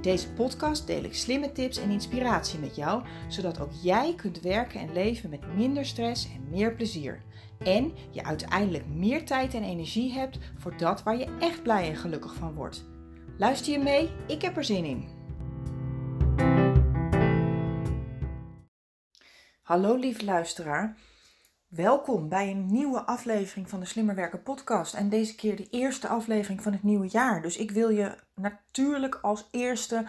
In deze podcast deel ik slimme tips en inspiratie met jou, zodat ook jij kunt werken en leven met minder stress en meer plezier. En je uiteindelijk meer tijd en energie hebt voor dat waar je echt blij en gelukkig van wordt. Luister je mee? Ik heb er zin in. Hallo lieve luisteraar. Welkom bij een nieuwe aflevering van de Slimmer Werken podcast. En deze keer de eerste aflevering van het nieuwe jaar. Dus ik wil je natuurlijk als eerste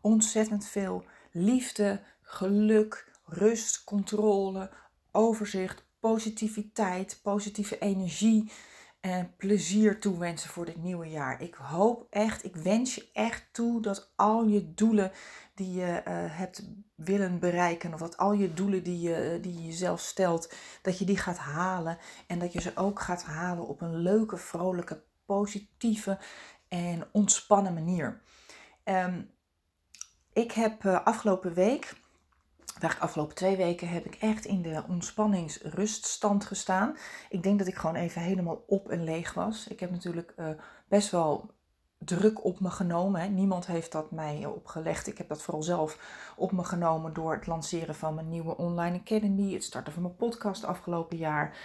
ontzettend veel liefde, geluk, rust, controle, overzicht, positiviteit, positieve energie en plezier toewensen voor dit nieuwe jaar. Ik hoop echt, ik wens je echt toe dat al je doelen die je uh, hebt willen bereiken, of dat al je doelen die je, die je jezelf stelt, dat je die gaat halen en dat je ze ook gaat halen op een leuke, vrolijke, positieve en ontspannen manier. Um, ik heb uh, afgelopen week de afgelopen twee weken heb ik echt in de ontspanningsruststand gestaan. Ik denk dat ik gewoon even helemaal op en leeg was. Ik heb natuurlijk uh, best wel druk op me genomen. Niemand heeft dat mij opgelegd. Ik heb dat vooral zelf op me genomen door het lanceren van mijn nieuwe online academy, het starten van mijn podcast afgelopen jaar.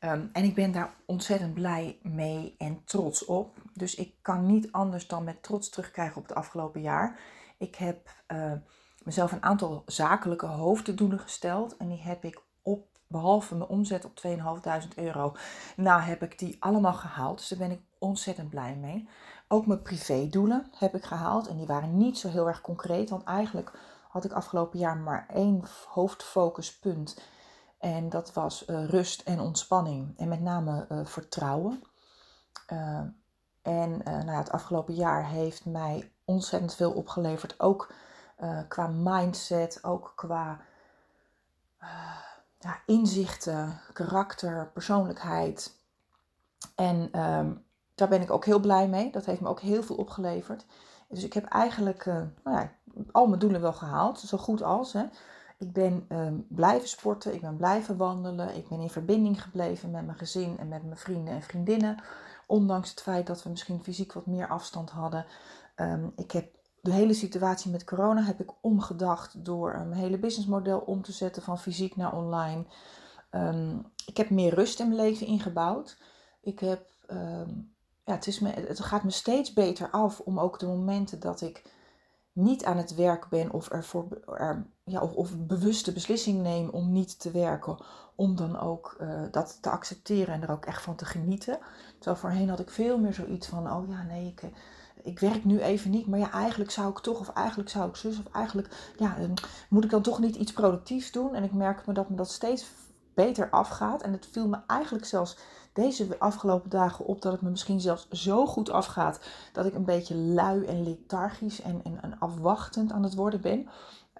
Um, en ik ben daar ontzettend blij mee en trots op. Dus ik kan niet anders dan met trots terugkrijgen op het afgelopen jaar. Ik heb uh, mezelf een aantal zakelijke hoofddoelen gesteld. En die heb ik op, behalve mijn omzet op 2.500 euro, nou heb ik die allemaal gehaald. Dus daar ben ik ontzettend blij mee. Ook mijn privédoelen heb ik gehaald. En die waren niet zo heel erg concreet. Want eigenlijk had ik afgelopen jaar maar één hoofdfocuspunt. En dat was uh, rust en ontspanning. En met name uh, vertrouwen. Uh, en nou, het afgelopen jaar heeft mij ontzettend veel opgeleverd. Ook qua mindset, ook qua ja, inzichten, karakter, persoonlijkheid. En um, daar ben ik ook heel blij mee. Dat heeft me ook heel veel opgeleverd. Dus ik heb eigenlijk uh, nou ja, al mijn doelen wel gehaald, zo goed als. Hè. Ik ben um, blijven sporten, ik ben blijven wandelen, ik ben in verbinding gebleven met mijn gezin en met mijn vrienden en vriendinnen. Ondanks het feit dat we misschien fysiek wat meer afstand hadden. Um, ik heb de hele situatie met corona heb ik omgedacht door een hele businessmodel om te zetten van fysiek naar online. Um, ik heb meer rust in mijn leven ingebouwd. Ik heb, ja, het, is me, het gaat me steeds beter af om ook de momenten dat ik niet aan het werk ben of, ervoor, er, ja, of, of bewuste beslissing neem om niet te werken, om dan ook uh, dat te accepteren en er ook echt van te genieten. Terwijl voorheen had ik veel meer zoiets van, oh ja, nee, ik ik werk nu even niet, maar ja, eigenlijk zou ik toch, of eigenlijk zou ik zus, of eigenlijk, ja, moet ik dan toch niet iets productiefs doen? En ik merk me dat me dat steeds beter afgaat. En het viel me eigenlijk zelfs deze afgelopen dagen op dat het me misschien zelfs zo goed afgaat dat ik een beetje lui en lethargisch en, en, en afwachtend aan het worden ben.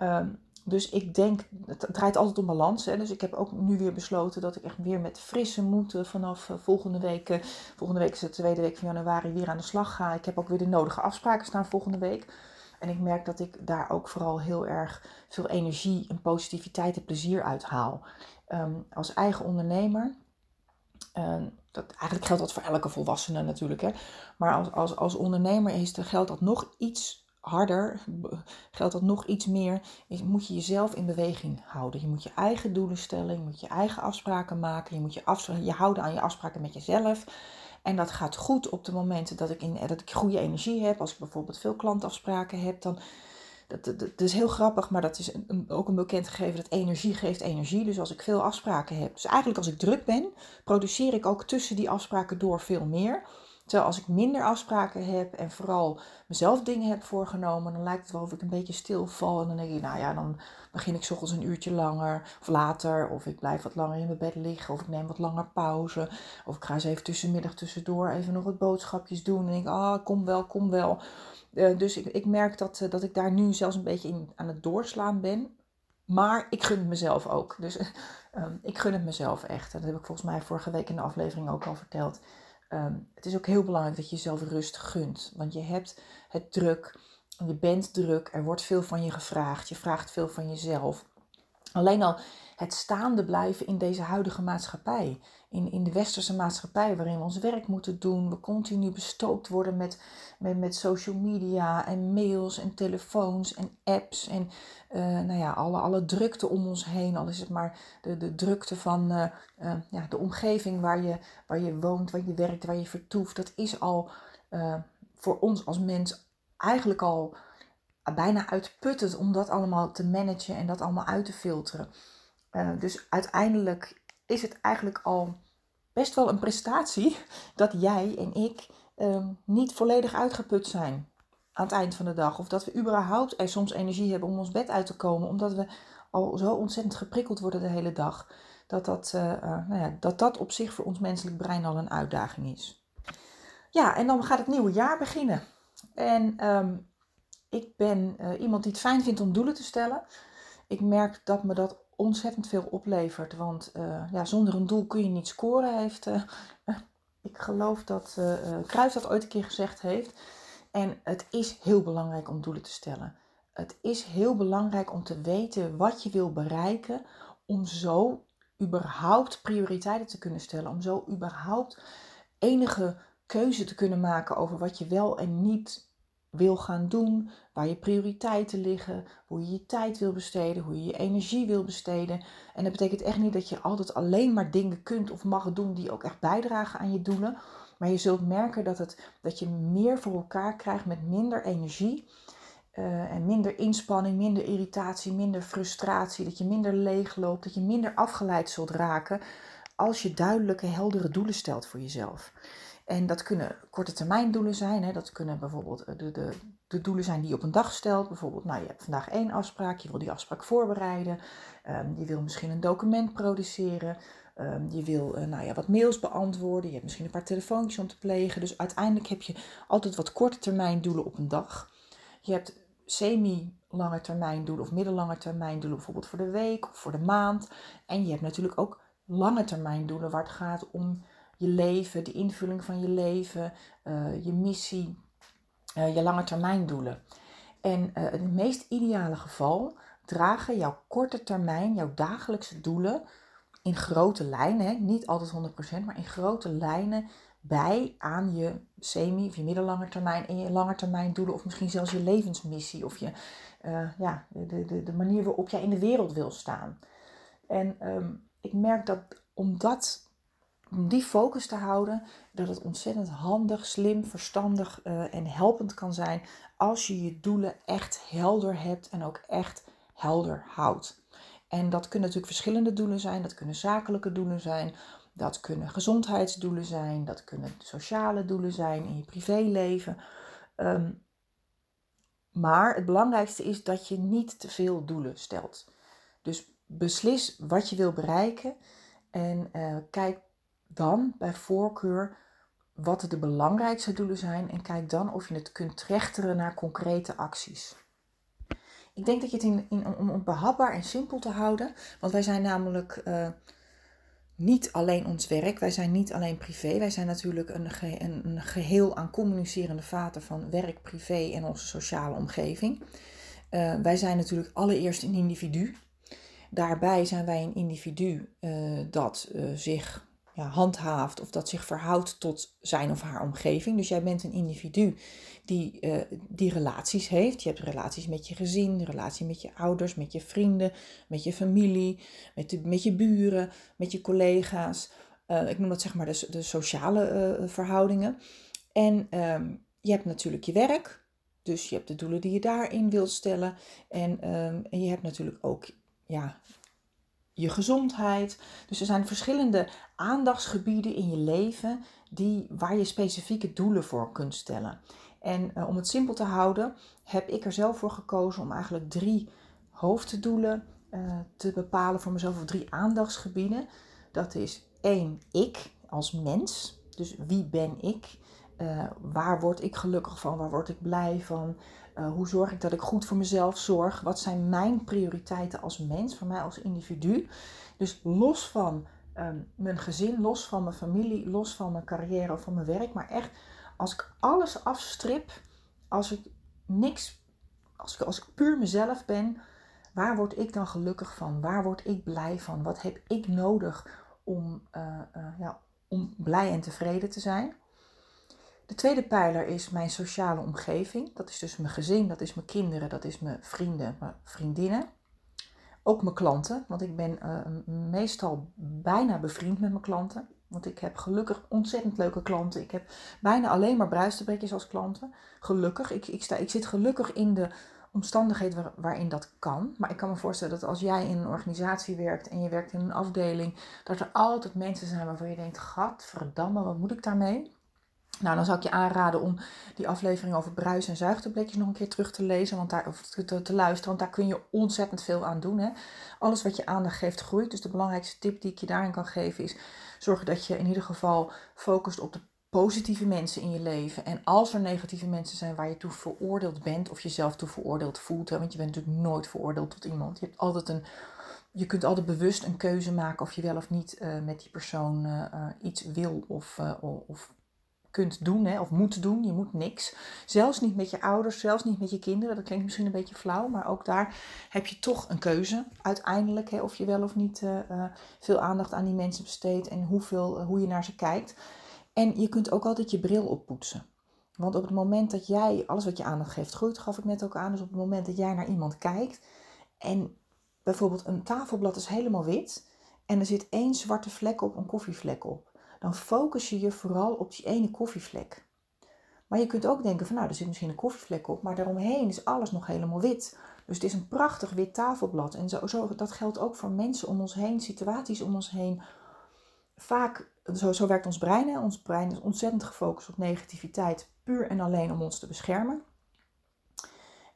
Um, dus ik denk, het draait altijd om balans. Hè? Dus ik heb ook nu weer besloten dat ik echt weer met frisse moed vanaf eh, volgende week, eh, volgende week is de tweede week van januari, weer aan de slag ga. Ik heb ook weer de nodige afspraken staan volgende week. En ik merk dat ik daar ook vooral heel erg veel energie en positiviteit en plezier uit haal. Um, als eigen ondernemer, uh, dat, eigenlijk geldt dat voor elke volwassene natuurlijk, hè? maar als, als, als ondernemer is, geldt dat nog iets harder, geldt dat nog iets meer, is, moet je jezelf in beweging houden. Je moet je eigen doelen stellen, je moet je eigen afspraken maken, je moet je, je houden aan je afspraken met jezelf. En dat gaat goed op de momenten dat ik, in, dat ik goede energie heb. Als ik bijvoorbeeld veel klantafspraken heb, dan... Dat is heel grappig, maar dat is ook een bekend gegeven dat energie geeft energie. Dus als ik veel afspraken heb, dus eigenlijk als ik druk ben, produceer ik ook tussen die afspraken door veel meer. Terwijl als ik minder afspraken heb en vooral mezelf dingen heb voorgenomen, dan lijkt het wel of ik een beetje stilval. En dan denk ik, nou ja, dan begin ik ochtends een uurtje langer of later. Of ik blijf wat langer in mijn bed liggen. Of ik neem wat langer pauze. Of ik ga eens even tussenmiddag tussendoor even nog wat boodschapjes doen. En denk, ah, kom wel, kom wel. Uh, dus ik, ik merk dat, uh, dat ik daar nu zelfs een beetje in aan het doorslaan ben. Maar ik gun het mezelf ook. Dus um, ik gun het mezelf echt. En dat heb ik volgens mij vorige week in de aflevering ook al verteld. Um, het is ook heel belangrijk dat je jezelf rust gunt. Want je hebt het druk. Je bent druk. Er wordt veel van je gevraagd. Je vraagt veel van jezelf. Alleen al het staande blijven in deze huidige maatschappij. In, in de westerse maatschappij waarin we ons werk moeten doen. We continu bestookt worden met, met, met social media en mails en telefoons en apps. En uh, nou ja, alle, alle drukte om ons heen. Al is het maar de, de drukte van uh, uh, ja, de omgeving waar je, waar je woont, waar je werkt, waar je vertoeft. Dat is al voor ons als mens eigenlijk al bijna uitputtend om dat allemaal te managen en dat allemaal uit te filteren. Uh, dus uiteindelijk is het eigenlijk al best wel een prestatie dat jij en ik um, niet volledig uitgeput zijn aan het eind van de dag. Of dat we überhaupt er soms energie hebben om ons bed uit te komen, omdat we al zo ontzettend geprikkeld worden de hele dag. Dat dat, uh, uh, nou ja, dat dat op zich voor ons menselijk brein al een uitdaging is. Ja, en dan gaat het nieuwe jaar beginnen. En um, ik ben uh, iemand die het fijn vindt om doelen te stellen. Ik merk dat me dat ontzettend veel oplevert. Want uh, ja, zonder een doel kun je niet scoren, heeft. Uh, ik geloof dat Kruis dat ooit een keer gezegd heeft. En het is heel belangrijk om doelen te stellen. Het is heel belangrijk om te weten wat je wil bereiken. Om zo überhaupt prioriteiten te kunnen stellen. Om zo überhaupt enige keuze te kunnen maken over wat je wel en niet wil gaan doen, waar je prioriteiten liggen, hoe je je tijd wil besteden, hoe je je energie wil besteden. En dat betekent echt niet dat je altijd alleen maar dingen kunt of mag doen die ook echt bijdragen aan je doelen. Maar je zult merken dat, het, dat je meer voor elkaar krijgt met minder energie. Uh, en minder inspanning, minder irritatie, minder frustratie. Dat je minder leeg loopt, dat je minder afgeleid zult raken als je duidelijke, heldere doelen stelt voor jezelf. En dat kunnen korte termijn doelen zijn. Hè. Dat kunnen bijvoorbeeld eh, de, de, de doelen zijn die je op een dag stelt. Bijvoorbeeld, nou, je hebt vandaag één afspraak, je wil die afspraak voorbereiden. Um, je wil misschien een document produceren. Um, je wil uh, nou ja, wat mails beantwoorden. Je hebt misschien een paar telefoontjes om te plegen. Dus uiteindelijk heb je altijd wat korte termijn doelen op een dag. Je hebt semi-lange termijn doelen of middellange termijn doelen, bijvoorbeeld voor de week of voor de maand. En je hebt natuurlijk ook lange termijn doelen waar het gaat om je leven, de invulling van je leven, uh, je missie, uh, je lange termijn doelen. En in het meest ideale geval dragen jouw korte termijn, jouw dagelijkse doelen in grote lijnen, hè, niet altijd 100%, maar in grote lijnen bij aan je semi- of je middellange termijn en je lange termijn doelen, of misschien zelfs je levensmissie of je, ja, de, de, de manier waarop jij in de wereld wil staan. En um, ik merk dat omdat om die focus te houden, dat het ontzettend handig, slim, verstandig uh, en helpend kan zijn als je je doelen echt helder hebt en ook echt helder houdt. En dat kunnen natuurlijk verschillende doelen zijn, dat kunnen zakelijke doelen zijn, dat kunnen gezondheidsdoelen zijn, dat kunnen sociale doelen zijn in je privéleven. Um, maar het belangrijkste is dat je niet te veel doelen stelt. Dus beslis wat je wil bereiken en uh, kijk dan bij voorkeur wat de belangrijkste doelen zijn en kijk dan of je het kunt trechteren naar concrete acties. Ik denk dat je het in, om het behapbaar en simpel te houden, want wij zijn namelijk uh, niet alleen ons werk, wij zijn niet alleen privé, wij zijn natuurlijk een, een, een geheel aan communicerende vaten van werk, privé en onze sociale omgeving. Uh, wij zijn natuurlijk allereerst een individu. Daarbij zijn wij een individu uh, dat zich ja, handhaaft of dat zich verhoudt tot zijn of haar omgeving. Dus jij bent een individu die, uh, die relaties heeft. Je hebt relaties met je gezin, relatie met je ouders, met je vrienden, met je familie, met, de, met je buren, met je collega's. Uh, ik noem dat zeg maar de, de sociale uh, verhoudingen. En ehm, je hebt natuurlijk je werk. Dus je hebt de doelen die je daarin wilt stellen. En, um, en je hebt natuurlijk ook ja, je gezondheid. Dus er zijn verschillende aandachtsgebieden in je leven die, waar je specifieke doelen voor kunt stellen. En eh, om het simpel te houden, heb ik er zelf voor gekozen om eigenlijk drie hoofddoelen uh, te bepalen voor mezelf, of drie aandachtsgebieden. Dat is één, ik als mens. Dus wie ben ik? Uh, waar word ik gelukkig van? Waar word ik blij van? Uh, hoe zorg ik dat ik goed voor mezelf zorg? Wat zijn mijn prioriteiten als mens, voor mij als individu? Dus los van um, mijn gezin, los van mijn familie, los van mijn carrière van mijn werk, maar echt als ik alles afstrip, als ik niks, als ik, als ik puur mezelf ben, waar word ik dan gelukkig van? Waar word ik blij van? Wat heb ik nodig om, uh, ja, om blij en tevreden te zijn? De tweede pijler is mijn sociale omgeving. Dat is dus mijn gezin, dat is mijn kinderen, dat is mijn vrienden, mijn vriendinnen. Ook mijn klanten, want ik ben uh, meestal bijna bevriend met mijn klanten. Want ik heb gelukkig ontzettend leuke klanten. Ik heb bijna alleen maar bruistebrekjes als klanten. Gelukkig. Ik, ik, sta, ik zit gelukkig in de omstandigheden waarin dat kan. Maar ik kan me voorstellen dat als jij in een organisatie werkt en je werkt in een afdeling, dat er altijd mensen zijn waarvan je denkt: Gadverdamme, wat moet ik daarmee? Nou, dan zou ik je aanraden om die aflevering over bruis- en zuigtabletjes nog een keer terug te lezen want daar, of te, te, luisteren. Want daar kun je ontzettend veel aan doen. Hè? Alles wat je aandacht geeft groeit. Dus de belangrijkste tip die ik je daarin kan geven is zorgen dat je in ieder geval focust op de positieve mensen in je leven. En als er negatieve mensen zijn waar je toe veroordeeld bent of jezelf toe veroordeeld voelt. Want je bent natuurlijk nooit veroordeeld tot iemand. Je hebt altijd een je kunt altijd bewust een keuze maken of je wel of niet uh, met die persoon uh, iets wil of, of kunt doen hè, of moet doen. Je moet niks. Zelfs niet met je ouders, zelfs niet met je kinderen. Dat klinkt misschien een beetje flauw, maar ook daar heb je toch een keuze uiteindelijk. Hè, of je wel of niet uh, uh, veel aandacht aan die mensen besteedt en hoeveel, uh, hoe je naar ze kijkt. En je kunt ook altijd je bril oppoetsen. Want op het moment dat jij, alles wat je aandacht geeft groeit, gaf ik net ook aan. Dus op het moment dat jij naar iemand kijkt en bijvoorbeeld een tafelblad is helemaal wit en er zit één zwarte vlek op, een koffievlek op dan focus je je vooral op die ene koffievlek. Maar je kunt ook denken van nou, er zit misschien een koffievlek op, maar daaromheen is alles nog helemaal wit. Dus het is een prachtig wit tafelblad. En zo, zo, dat geldt ook voor mensen om ons heen, situaties om ons heen. Vaak, zo, zo werkt ons brein. Hè? Ons brein is ontzettend gefocust op negativiteit, puur en alleen om ons te beschermen.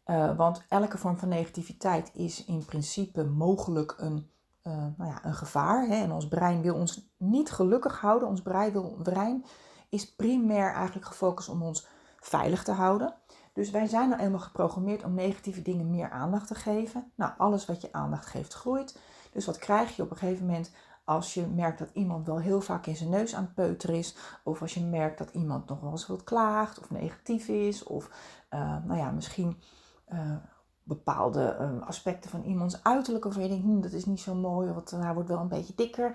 Uh, want elke vorm van negativiteit is in principe mogelijk een uh, nou ja, een gevaar. Hè? En ons brein wil ons niet gelukkig houden. Ons brein, wil, is primair eigenlijk gefocust om ons veilig te houden. Dus wij zijn nou eenmaal geprogrammeerd om negatieve dingen meer aandacht te geven. Nou, alles wat je aandacht geeft groeit. Dus wat krijg je op een gegeven moment als je merkt dat iemand wel heel vaak in zijn neus aan het peuteren is. Of als je merkt dat iemand nog wel eens wat klaagt of negatief is. Of uh, nou ja, misschien uh, bepaalde uh, aspecten van iemands uiterlijk, waarvan je denkt, dat is niet zo mooi, of hij wordt wel een beetje dikker,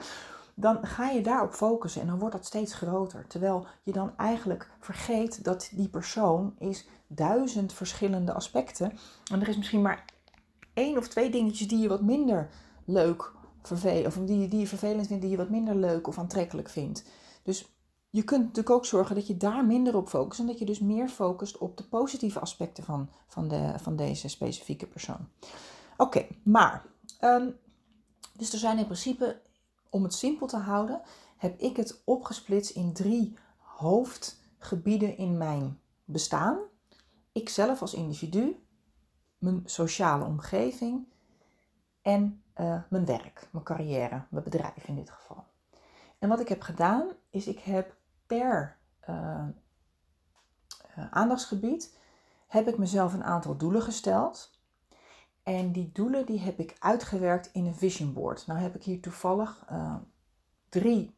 dan ga je daarop focussen en dan wordt dat steeds groter. Terwijl je dan eigenlijk vergeet dat die persoon is duizend verschillende aspecten. En er is misschien maar één of twee dingetjes die je wat minder leuk vervelend, of die, die je vervelend vindt, die je wat minder leuk of aantrekkelijk vindt. Dus je kunt natuurlijk ook zorgen dat je daar minder op focust en dat je dus meer focust op de positieve aspecten van, van, de, van deze specifieke persoon. Oké, maar, um, dus er zijn in principe, om het simpel te houden, heb ik het opgesplitst in drie hoofdgebieden in mijn bestaan. Ikzelf als individu, mijn sociale omgeving en uh, mijn werk, mijn carrière, mijn bedrijf in dit geval. En wat ik heb gedaan, is ik heb per uh, aandachtsgebied heb ik mezelf een aantal doelen gesteld. En die doelen die heb ik uitgewerkt in een vision board. Nou heb ik hier toevallig uh, drie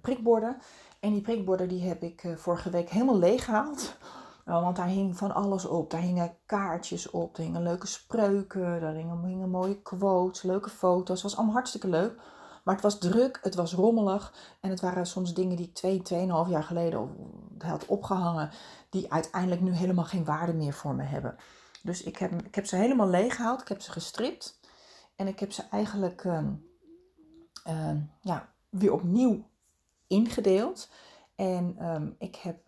prikborden. En die prikborden die heb ik vorige week helemaal leeg gehaald. want daar hing van alles op. Daar hingen kaartjes op, er hingen leuke spreuken, daar hingen, hingen mooie quotes, leuke foto's. Het was allemaal hartstikke leuk. Maar het was druk, het was rommelig en het waren soms dingen die ik twee, tweeënhalf jaar geleden had opgehangen, die uiteindelijk nu helemaal geen waarde meer voor me hebben. Dus ik heb, ik heb ze helemaal leeggehaald, ik heb ze gestript en ik heb ze eigenlijk uh, uh, ja, weer opnieuw ingedeeld. En um, ik heb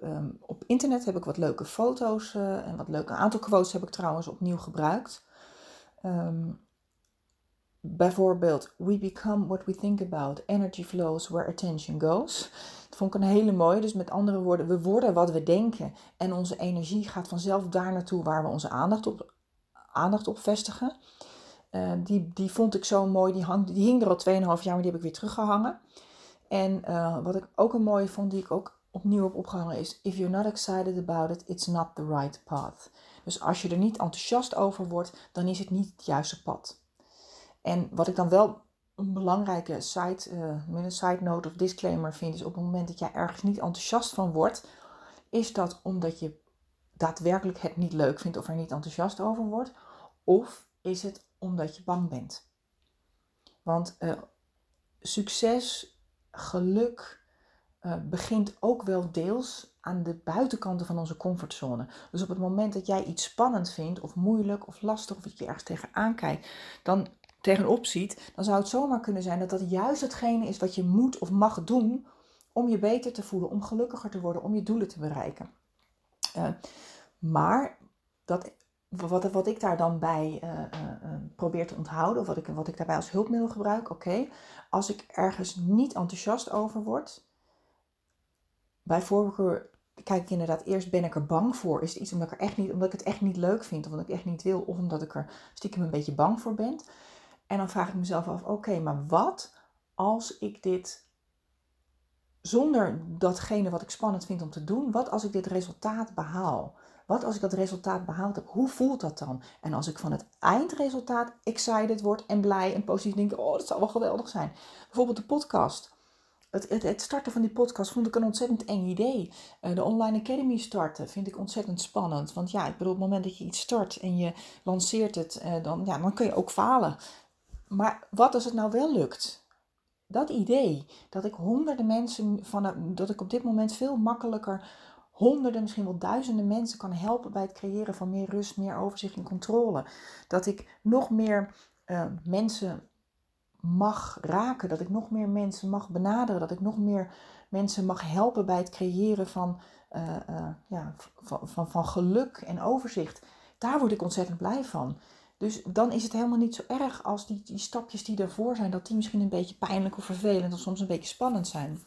op internet heb ik wat leuke foto's uh, en wat leuke aantal quotes heb ik trouwens opnieuw gebruikt. Bijvoorbeeld, we become what we think about, energy flows where attention goes. Dat vond ik een hele mooie. Dus met andere woorden, we worden wat we denken. En onze energie gaat vanzelf daar naartoe waar we onze aandacht op, aandacht op vestigen. Uh, die, die vond ik zo mooi. Die, hang, die hing er al 2,5 jaar, maar die heb ik weer teruggehangen. En uh, wat ik ook een mooie vond, die ik ook opnieuw heb opgehangen, is: If you're not excited about it, it's not the right path. Dus als je er niet enthousiast over wordt, dan is het niet het juiste pad. En wat ik dan wel een belangrijke side, uh, side note of disclaimer vind, is op het moment dat jij ergens niet enthousiast van wordt, is dat omdat je daadwerkelijk het niet leuk vindt of er niet enthousiast over wordt, of is het omdat je bang bent. Want uh, succes, geluk uh, begint ook wel deels aan de buitenkanten van onze comfortzone. Dus op het moment dat jij iets spannend vindt, of moeilijk, of lastig, of dat je ergens tegenaan kijkt, dan tegenop ziet, dan zou het zomaar kunnen zijn dat dat juist hetgene is wat je moet of mag doen om je beter te voelen, om gelukkiger te worden, om je doelen te bereiken. Uh, maar dat, wat, wat ik daar dan bij uh, probeer te onthouden, of wat ik, wat ik daarbij als hulpmiddel gebruik, oké, als ik ergens niet enthousiast over word, bijvoorbeeld kijk ik inderdaad eerst, ben ik er bang voor? Is het iets omdat ik, er echt niet, omdat ik het echt niet leuk vind, of omdat ik echt niet wil, of omdat ik er stiekem een beetje bang voor ben? En dan vraag ik mezelf af, oké, maar wat als ik dit zonder datgene wat ik spannend vind om te doen, wat als ik dit resultaat behaal? Wat als ik dat resultaat behaald heb? Hoe voelt dat dan? En als ik van het eindresultaat excited word en blij en positief denk, oh, dat zou wel geweldig zijn. Bijvoorbeeld de podcast. Het, het, het, starten van die podcast vond ik een ontzettend eng idee. Uh, de Online Academy starten vind ik ontzettend spannend. Want ja, ik bedoel, op het moment dat je iets start en je lanceert het, uh, dan, ja, dan kun je ook falen. Maar wat als het nou wel lukt? Dat idee dat ik honderden mensen van dat ik op dit moment veel makkelijker honderden, misschien wel duizenden mensen kan helpen bij het creëren van meer rust, meer overzicht en controle. Dat ik nog meer uh, mensen mag raken, dat ik nog meer mensen mag benaderen, dat ik nog meer mensen mag helpen bij het creëren van, uh, uh, ja, van, van, van geluk en overzicht. Daar word ik ontzettend blij van. Dus dan is het helemaal niet zo erg als die, die stapjes die ervoor zijn, dat die misschien een beetje pijnlijk of vervelend of soms een beetje spannend zijn.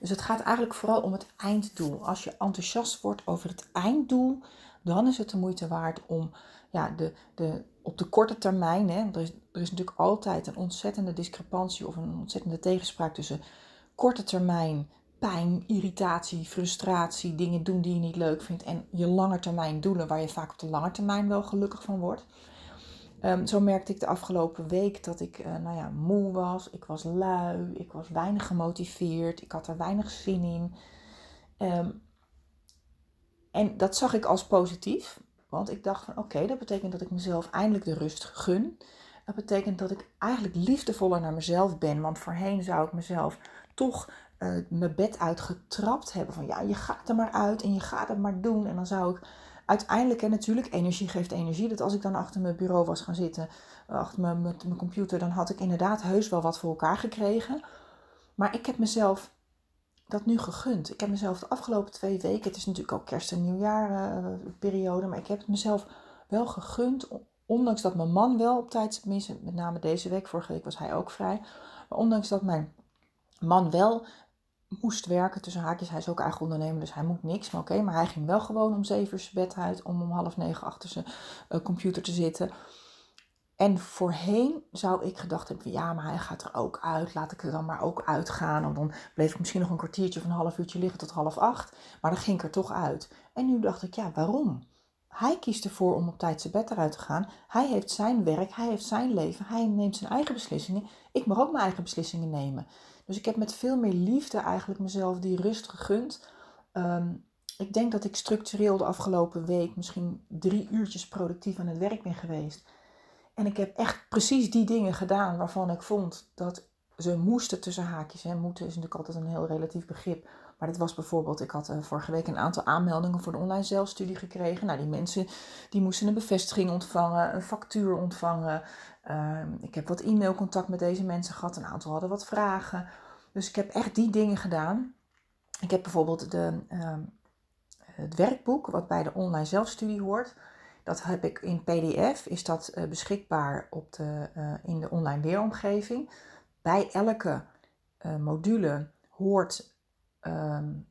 Dus het gaat eigenlijk vooral om het einddoel. Als je enthousiast wordt over het einddoel, dan is het de moeite waard om ja, de, de, op de korte termijn, hè, er, is, er is natuurlijk altijd een ontzettende discrepantie of een ontzettende tegenspraak tussen korte termijn pijn, irritatie, frustratie, dingen doen die je niet leuk vindt en je langetermijn doelen waar je vaak op de lange termijn wel gelukkig van wordt. Um, zo merkte ik de afgelopen week dat ik uh, nou ja, moe was, ik was lui, ik was weinig gemotiveerd, ik had er weinig zin in. Um, en dat zag ik als positief, want ik dacht van oké, dat betekent dat ik mezelf eindelijk de rust gun. Dat betekent dat ik eigenlijk liefdevoller naar mezelf ben, want voorheen zou ik mezelf toch uh, mijn bed uitgetrapt hebben. Van ja, je gaat er maar uit en je gaat het maar doen. En dan zou ik uiteindelijk, en natuurlijk, energie geeft energie. Dat als ik dan achter mijn bureau was gaan zitten, eh, achter mijn, mijn, computer, dan had ik inderdaad heus wel wat voor elkaar gekregen. Maar ik heb mezelf dat nu gegund. Ik heb mezelf de afgelopen twee weken, het is natuurlijk ook kerst- en nieuwjaarperiode, uh, maar ik heb het mezelf wel gegund. Ondanks dat mijn man wel op tijd, tenminste met name deze week, vorige week was hij ook vrij. Maar ondanks dat mijn man wel moest werken tussen haakjes. Hij is ook eigen ondernemer, dus hij moet niks. Maar oké, maar hij ging wel gewoon om zeven uur zijn bed uit om om half negen achter zijn uh, computer te zitten. En voorheen zou ik gedacht hebben, ja, maar hij gaat er ook uit. Laat ik er dan maar ook uitgaan. En dan bleef ik misschien nog een kwartiertje of een half uurtje liggen tot half acht. Maar dan ging ik er toch uit. En nu dacht ik, ja, waarom? Hij kiest ervoor om op tijd zijn bed eruit te gaan. Hij heeft zijn werk, hij heeft zijn leven, hij neemt zijn eigen beslissingen. Ik mag ook mijn eigen beslissingen nemen. Dus ik heb met veel meer liefde eigenlijk mezelf die rust gegund. Um, ik denk dat ik structureel de afgelopen week misschien drie uurtjes productief aan het werk ben geweest. En ik heb echt precies die dingen gedaan waarvan ik vond dat ze moesten tussen haakjes. Hè. Moeten is natuurlijk altijd een heel relatief begrip. Maar dit was bijvoorbeeld, ik had uh, vorige week een aantal aanmeldingen voor de online zelfstudie gekregen. Nou, die mensen die moesten een bevestiging ontvangen, een factuur ontvangen. Uh, ik heb wat e-mailcontact met deze mensen gehad. Een aantal hadden wat vragen. Dus ik heb echt die dingen gedaan. Ik heb bijvoorbeeld de, uh, het werkboek, wat bij de online zelfstudie hoort. Dat heb ik in PDF, is dat uh, beschikbaar op de, uh, in de online leeromgeving. Bij elke uh, module hoort, um,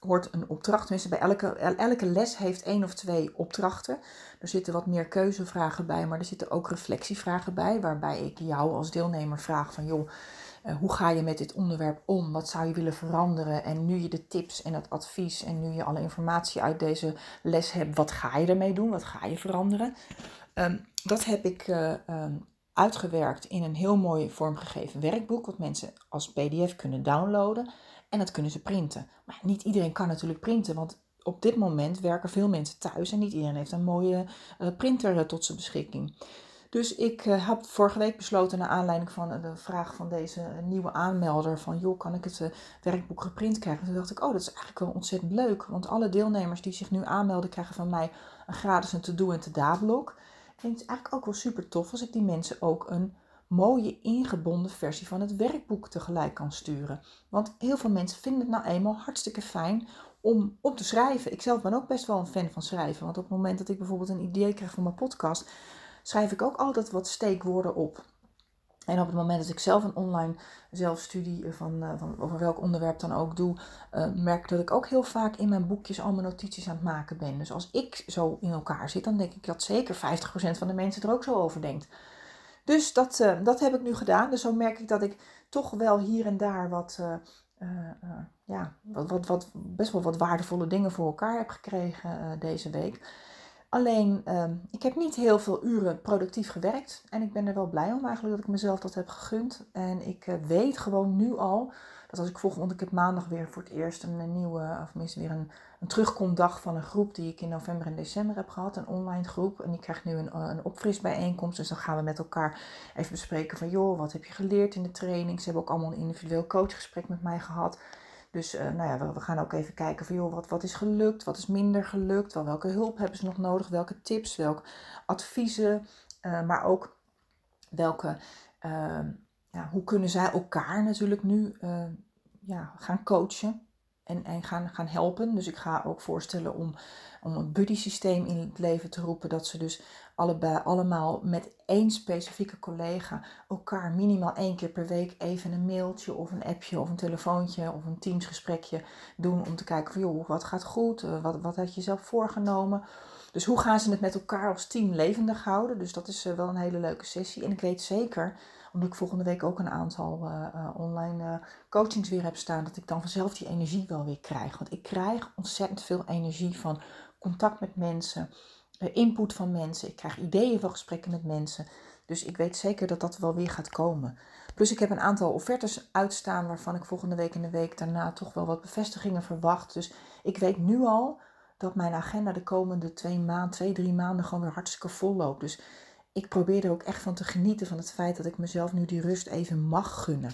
hoort een opdracht. Tenminste, bij elke, elke les heeft één of twee opdrachten. Er zitten wat meer keuzevragen bij, maar er zitten ook reflectievragen bij. Waarbij ik jou als deelnemer vraag van joh uh, hoe ga je met dit onderwerp om? Wat zou je willen veranderen? En nu je de tips en het advies en nu je alle informatie uit deze les hebt, wat ga je ermee doen? Wat ga je veranderen? Um, dat heb ik uh, um, uitgewerkt in een heel mooi vormgegeven werkboek, wat mensen als PDF kunnen downloaden. En dat kunnen ze printen. Maar niet iedereen kan natuurlijk printen, want op dit moment werken veel mensen thuis en niet iedereen heeft een mooie uh, printer tot zijn beschikking. Dus ik uh, heb vorige week besloten, naar aanleiding van de vraag van deze nieuwe aanmelder, van joh, kan ik het werkboek geprint krijgen? toen dacht ik, oh, dat is eigenlijk wel ontzettend leuk. Want alle deelnemers die zich nu aanmelden, krijgen van mij een gratis een to-do en to-da-blok. Ik denk het is eigenlijk ook wel super tof als ik die mensen ook een mooie ingebonden versie van het werkboek tegelijk kan sturen. Want heel veel mensen vinden het nou eenmaal hartstikke fijn om, om te schrijven. Ik zelf ben ook best wel een fan van schrijven. Want op het moment dat ik bijvoorbeeld een idee krijg voor mijn podcast, schrijf ik ook altijd wat steekwoorden op. En op het moment dat ik zelf een online zelfstudie van, uh, van over welk onderwerp dan ook doe, uh, merk dat ik ook heel vaak in mijn boekjes al mijn notities aan het maken ben. Dus als ik zo in elkaar zit, dan denk ik dat zeker 50% van de mensen er ook zo over denkt. Dus dat, uh, dat heb ik nu gedaan. Dus zo merk ik dat ik toch wel hier en daar wat, ja, wat, wat, wat, best wel wat waardevolle dingen voor elkaar heb gekregen deze week. Alleen, uh, ik heb niet heel veel uren productief gewerkt. En ik ben er wel blij om eigenlijk dat ik mezelf dat heb gegund. En ik weet gewoon nu al dat als ik volgende, want ik heb maandag weer voor het eerst een, een nieuwe, of tenminste weer een, een terugkomdag van een groep die ik in november en december heb gehad. Een online groep. En die krijgt nu een, een opfrisbijeenkomst. Dus dan gaan we met elkaar even bespreken van, joh, wat heb je geleerd in de training? Ze hebben ook allemaal een individueel coachgesprek met mij gehad. Dus uh, nou ja, we, gaan ook even kijken van joh, wat, wat is gelukt, wat is minder gelukt, wel, welke hulp hebben ze nog nodig, welke tips, welke adviezen, uh, maar ook welke, ja, hoe kunnen zij elkaar natuurlijk nu ja, gaan coachen en, en gaan, gaan helpen. Dus ik ga ook voorstellen om, om een buddy systeem in het leven te roepen, dat ze dus allebei, allemaal met één specifieke collega elkaar minimaal één keer per week even een mailtje of een appje of een telefoontje of een teamsgesprekje doen om te kijken van joh, wat gaat goed, eh, wat, wat had je zelf voorgenomen. Dus hoe gaan ze het met elkaar als team levendig houden? Dus dat is eh, wel een hele leuke sessie. En ik weet zeker, omdat ik volgende week ook een aantal uh, online coachings weer heb staan, dat ik dan vanzelf die energie wel weer krijg. Want ik krijg ontzettend veel energie van contact met mensen, input van mensen. Ik krijg ideeën van gesprekken met mensen. Dus ik weet zeker dat dat wel weer gaat komen. Plus ik heb een aantal offertes uitstaan waarvan ik volgende week en de week daarna toch wel wat bevestigingen verwacht. Dus ik weet nu al dat mijn agenda de komende twee maanden, twee, drie maanden gewoon weer hartstikke vol loopt. Dus ik probeer er ook echt van te genieten van het feit dat ik mezelf nu die rust even mag gunnen.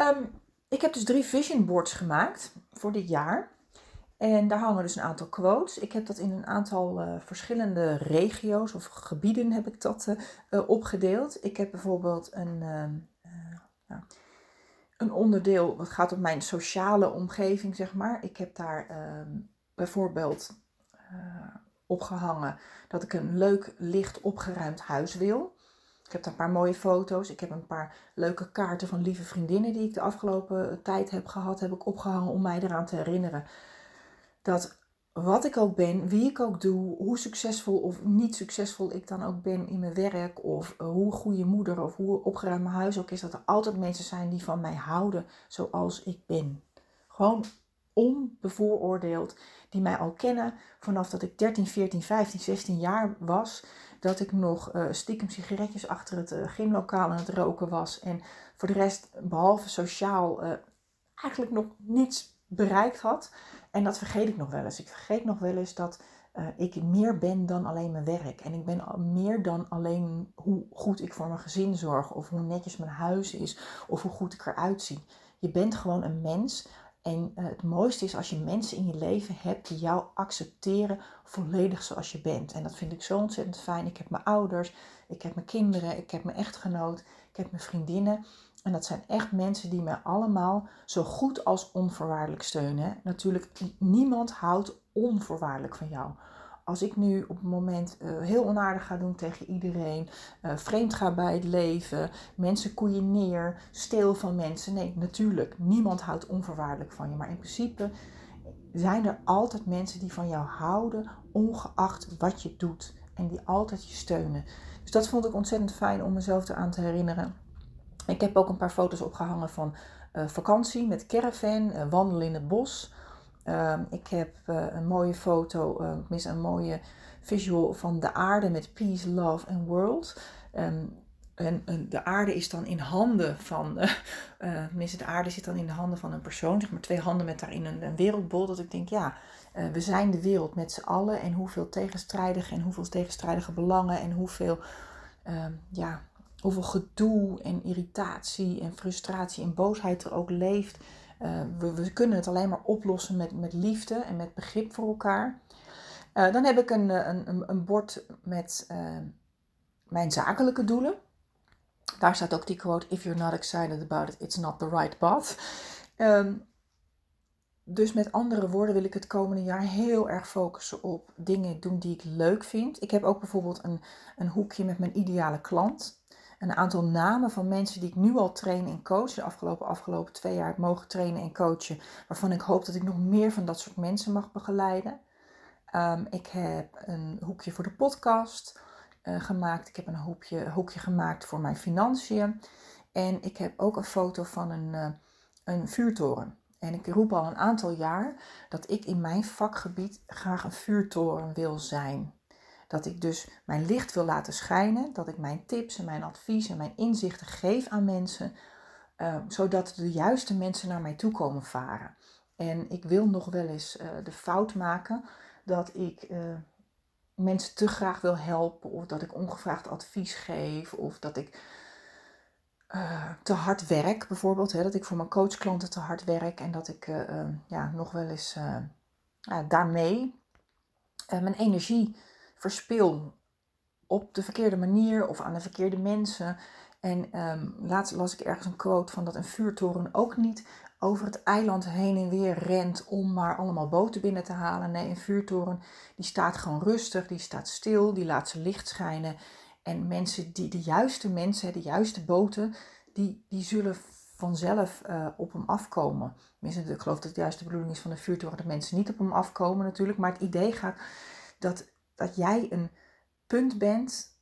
Um, ik heb dus drie vision boards gemaakt voor dit jaar. En daar hangen dus een aantal quotes. Ik heb dat in een aantal uh, verschillende regio's of gebieden heb ik dat uh, opgedeeld. Ik heb bijvoorbeeld een, ja, een onderdeel wat gaat om mijn sociale omgeving, zeg maar. Ik heb daar ehm, bijvoorbeeld opgehangen dat ik een leuk, licht opgeruimd huis wil. Ik heb daar een paar mooie foto's. Ik heb een paar leuke kaarten van lieve vriendinnen die ik de afgelopen tijd heb gehad, heb ik opgehangen om mij eraan te herinneren dat wat ik ook ben, wie ik ook doe, hoe succesvol of niet succesvol ik dan ook ben in mijn werk, of uh, hoe goede moeder of hoe opgeruimd mijn huis ook is, dat er altijd mensen zijn die van mij houden zoals ik ben. Gewoon onbevooroordeeld, die mij al kennen vanaf dat ik 13, 14, 15, 16 jaar was. Dat ik nog uh, stiekem sigaretjes achter het uh, gymlokaal aan het roken was. En voor de rest, behalve sociaal, eigenlijk nog niets bereikt had. En dat vergeet ik nog wel eens. Ik vergeet nog wel eens dat ik meer ben dan alleen mijn werk. En ik ben meer dan alleen hoe goed ik voor mijn gezin zorg. Of hoe netjes mijn huis is. Of hoe goed ik eruit zie. Je bent gewoon een mens. En uh, het mooiste is als je mensen in je leven hebt die jou accepteren volledig zoals je bent. En dat vind ik zo ontzettend fijn. Ik heb mijn ouders, ik heb mijn kinderen, ik heb mijn echtgenoot, ik heb mijn vriendinnen. En dat zijn echt mensen die mij allemaal zo goed als onvoorwaardelijk steunen. Natuurlijk, niemand houdt onvoorwaardelijk van jou. Als ik nu op het moment uh, heel onaardig ga doen tegen iedereen, uh, vreemd ga bij het leven, mensen koeien neer, steel van mensen. Nee, natuurlijk, niemand houdt onvoorwaardelijk van je. Maar in principe zijn er altijd mensen die van jou houden, ongeacht wat je doet. En die altijd je steunen. Dus dat vond ik ontzettend fijn om mezelf eraan te herinneren. Ik heb ook een paar foto's opgehangen van uh, vakantie met caravan, wandelen in het bos. Uh, ik heb uh, een mooie foto, uh, mis een mooie visual van de aarde met peace, love and world. Um, en, de aarde is dan in handen van, tenminste de aarde zit dan in de handen van een persoon, zeg maar twee handen met daarin een, een wereldbol. Dat ik denk, ja, we zijn de wereld met z'n allen en hoeveel tegenstrijdige en hoeveel tegenstrijdige belangen en hoeveel, ehm, ja, hoeveel gedoe en irritatie en frustratie en boosheid er ook leeft. Uh, we, kunnen het alleen maar oplossen met, met liefde en met begrip voor elkaar. Uh, dan heb ik een, een, een bord met mijn zakelijke doelen. Daar staat ook die quote: If you're not excited about it, it's not the right path. Um, dus met andere woorden wil ik het komende jaar heel erg focussen op dingen doen die ik leuk vind. Ik heb ook bijvoorbeeld een, een hoekje met mijn ideale klant een aantal namen van mensen die ik nu al train en coach. De afgelopen, afgelopen twee jaar mogen trainen en coachen. Waarvan ik hoop dat ik nog meer van dat soort mensen mag begeleiden. Um, ik heb een hoekje voor de podcast uh, gemaakt. Ik heb een hoekje, hoekje gemaakt voor mijn financiën. En ik heb ook een foto van een, uh, een vuurtoren. En ik roep al een aantal jaar dat ik in mijn vakgebied graag een vuurtoren wil zijn. Dat ik dus mijn licht wil laten schijnen, dat ik mijn tips en mijn advies en mijn inzichten geef aan mensen, uh, zodat de juiste mensen naar mij toe komen varen. En ik wil nog wel eens uh, de fout maken dat ik uh, mensen te graag wil helpen, of dat ik ongevraagd advies geef, of dat ik te hard werk, bijvoorbeeld. Hè, dat ik voor mijn coachklanten te hard werk en dat ik ja, nog wel eens daarmee mijn energie verspil op de verkeerde manier of aan de verkeerde mensen. En um, laatst las ik ergens een quote van dat een vuurtoren ook niet over het eiland heen en weer rent om maar allemaal boten binnen te halen. Nee, een vuurtoren die staat gewoon rustig, die staat stil, die laat zijn licht schijnen. En mensen die, de juiste mensen, de juiste boten, die, die zullen vanzelf uh, op hem afkomen. Ik geloof dat het juiste bedoeling is van de vuurtoren dat mensen niet op hem afkomen natuurlijk. Maar het idee gaat dat dat jij een punt bent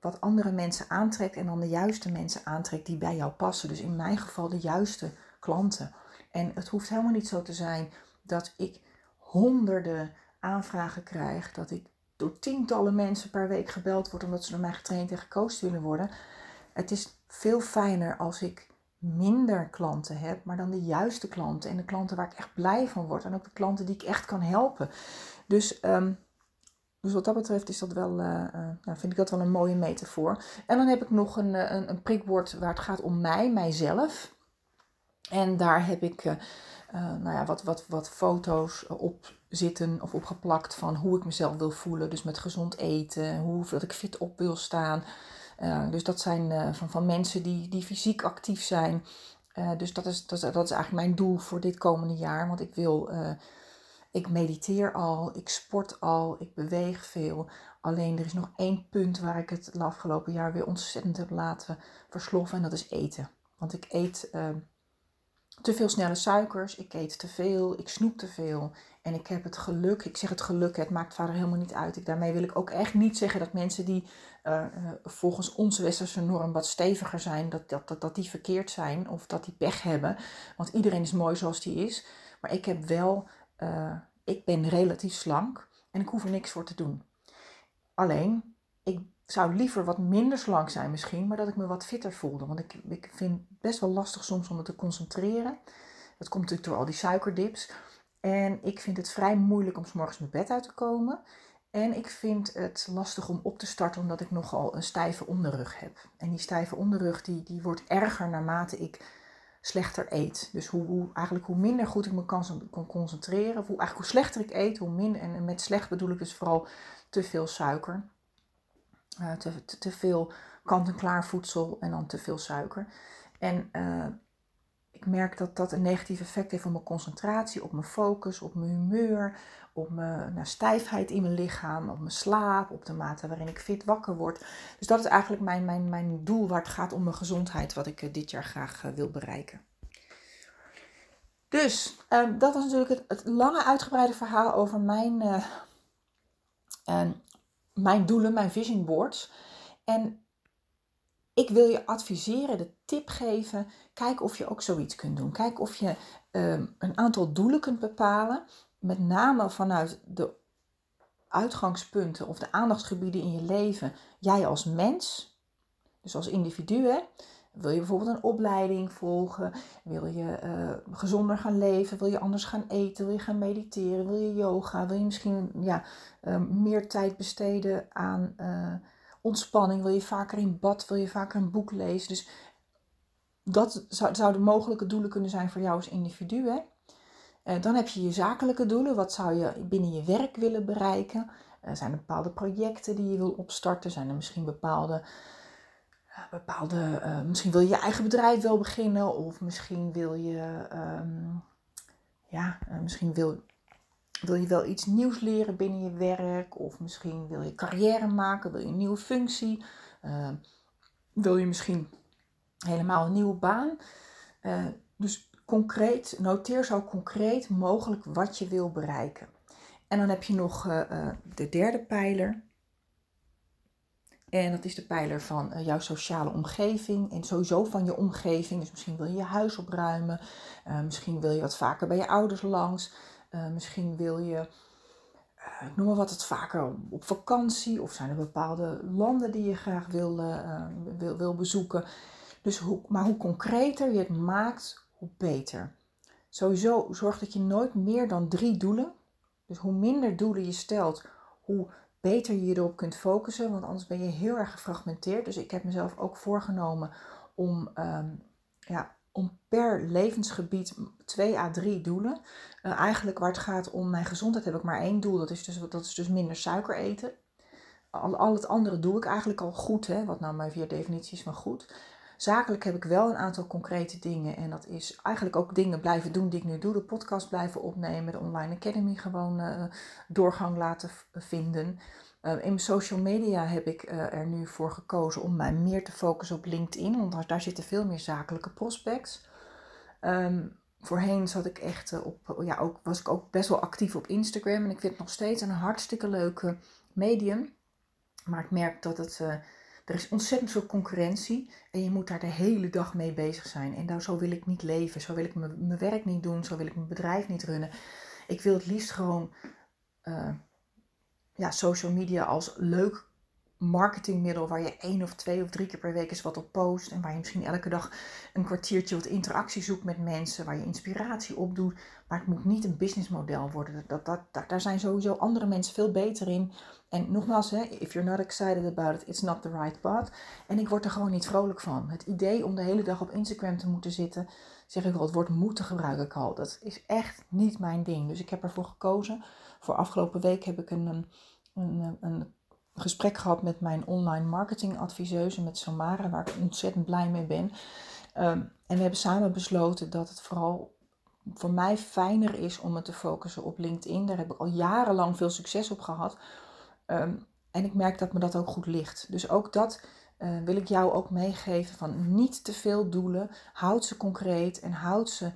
wat andere mensen aantrekt en dan de juiste mensen aantrekt die bij jou passen. Dus in mijn geval de juiste klanten. En het hoeft helemaal niet zo te zijn dat ik honderden aanvragen krijg, dat ik door tientallen mensen per week gebeld word omdat ze door mij getraind en gecoacht willen worden. Het is veel fijner als ik minder klanten heb, maar dan de juiste klanten en de klanten waar ik echt blij van word en ook de klanten die ik echt kan helpen. Dus um, dus wat dat betreft is dat wel, uh, uh, vind ik dat wel een mooie metafoor. En dan heb ik nog een, eh, een, een prikbord waar het gaat om mij, mijzelf. En daar heb ik nou ja, wat, wat, wat foto's op zitten of opgeplakt van hoe ik mezelf wil voelen. Dus met gezond eten, hoe ik fit op wil staan. dus dat zijn van, van mensen die, die fysiek actief zijn. dus dat is, dat, is, dat is eigenlijk mijn doel voor dit komende jaar. Want ik wil ik mediteer al, ik sport al, ik beweeg veel. Alleen er is nog één punt waar ik het afgelopen jaar weer ontzettend heb laten versloffen en dat is eten. Want ik eet uh, te veel snelle suikers, ik eet te veel, ik snoep te veel. En ik heb het geluk, ik zeg het geluk, het maakt vader helemaal niet uit. Ik, daarmee wil ik ook echt niet zeggen dat mensen die uh, volgens onze westerse norm wat steviger zijn, dat, dat, dat, dat die verkeerd zijn of dat die pech hebben. Want iedereen is mooi zoals die is. Maar ik heb wel uh, ik ben relatief slank en ik hoef er niks voor te doen. Alleen, ik zou liever wat minder slank zijn misschien, maar dat ik me wat fitter voelde. Want ik, ik vind het best wel lastig soms om me te concentreren. Dat komt natuurlijk door al die suikerdips. En ik vind het vrij moeilijk om s morgens mijn bed uit te komen. En ik vind het lastig om op te starten omdat ik nogal een stijve onderrug heb. En die stijve onderrug die, die wordt erger naarmate ik slechter eet. Dus hoe, eigenlijk hoe minder goed ik me kan, concentreren, hoe, eigenlijk hoe slechter ik eet, hoe minder. En met slecht bedoel ik dus vooral te veel suiker. Uh, te, te, veel kant-en-klaar voedsel en dan te veel suiker. En uh, ik merk dat dat een negatief effect heeft op mijn concentratie, op mijn focus, op mijn humeur, op mijn nou, stijfheid in mijn lichaam, op mijn slaap, op de mate waarin ik fit wakker word. Dus dat is eigenlijk mijn, mijn, mijn doel waar het gaat om mijn gezondheid, wat ik dit jaar graag wil bereiken. Dus um, dat was natuurlijk het, lange uitgebreide verhaal over mijn, uh, mijn doelen, mijn vision boards. En ik wil je adviseren, de tip geven, kijk of je ook zoiets kunt doen. Kijk of je uh, een aantal doelen kunt bepalen, met name vanuit de uitgangspunten of de aandachtsgebieden in je leven, jij als mens, dus als individu, hè, wil je bijvoorbeeld een opleiding volgen? Wil je uh, gezonder gaan leven? Wil je anders gaan eten? Wil je gaan mediteren? Wil je yoga? Wil je misschien ja, uh, meer tijd besteden aan uh, ontspanning? Wil je vaker in bad? Wil je vaker een boek lezen? Dus dat zou, zouden mogelijke doelen kunnen zijn voor jou als individu. Hè? Dan heb je je zakelijke doelen. Wat zou je binnen je werk willen bereiken? zijn er bepaalde projecten die je wil opstarten? Zijn er misschien bepaalde bepaalde, uh, misschien wil je je eigen bedrijf wel beginnen, of misschien wil je, um, ja, misschien wil, wil je wel iets nieuws leren binnen je werk, of misschien wil je carrière maken, wil je een nieuwe functie, uh, wil je misschien helemaal een nieuwe baan. dus concreet, noteer zo concreet mogelijk wat je wil bereiken. En dan heb je nog de derde pijler. En dat is de pijler van uh, jouw sociale omgeving en sowieso van je omgeving. Dus misschien wil je je huis opruimen, misschien wil je wat vaker bij je ouders langs, misschien wil je, ik noem maar wat, het vaker op vakantie of zijn er bepaalde landen die je graag wil, wil, wil bezoeken. Dus hoe, maar hoe concreter je het maakt, hoe beter. Sowieso zorg dat je nooit meer dan drie doelen, dus hoe minder doelen je stelt, hoe beter je erop kunt focussen, want anders ben je heel erg gefragmenteerd. Dus ik heb mezelf ook voorgenomen om, um, ja, om per levensgebied twee à drie doelen. Uh, eigenlijk waar het gaat om mijn gezondheid heb ik maar één doel, dat is dus, dat is dus minder suiker eten. Al, al het andere doe ik eigenlijk al goed, hè, wat nou mijn vier definities van goed. Zakelijk heb ik wel een aantal concrete dingen. En dat is eigenlijk ook dingen blijven doen die ik nu doe. De podcast blijven opnemen. De online academy gewoon uh, doorgang laten vinden. Uh, in mijn social media heb ik uh, er nu voor gekozen om mij meer te focussen op LinkedIn. Want daar zitten veel meer zakelijke prospects. Um, voorheen zat ik echt op, ja, ook, was ik ook best wel actief op Instagram. En ik vind het nog steeds een hartstikke leuke medium. Maar ik merk dat het er is ontzettend veel concurrentie en je moet daar de hele dag mee bezig zijn. En daar, zo wil ik niet leven, zo wil ik mijn werk niet doen, zo wil ik mijn bedrijf niet runnen. Ik wil het liefst gewoon uh, ja, social media als leuk marketingmiddel waar je één of twee of drie keer per week eens wat op post. En waar je misschien elke dag een kwartiertje wat interactie zoekt met mensen. Waar je inspiratie op doet. Maar het moet niet een businessmodel worden. Dat, dat, daar zijn sowieso andere mensen veel beter in. En nogmaals, hè, if you're not excited about it, it's not the right path. En ik word er gewoon niet vrolijk van. Het idee om de hele dag op Instagram te moeten zitten, zeg ik al, het woord moeten gebruik ik al. Dat is echt niet mijn ding. Dus ik heb ervoor gekozen. Voor afgelopen week heb ik een, een, een gesprek gehad met mijn online marketing adviseuse, met Samara, waar ik ontzettend blij mee ben. Um, en we hebben samen besloten dat het vooral voor mij fijner is om me te focussen op LinkedIn. Daar heb ik al jarenlang veel succes op gehad. Um, en ik merk dat me dat ook goed ligt. Dus ook dat uh, wil ik jou ook meegeven van niet te veel doelen. Houd ze concreet en houd ze,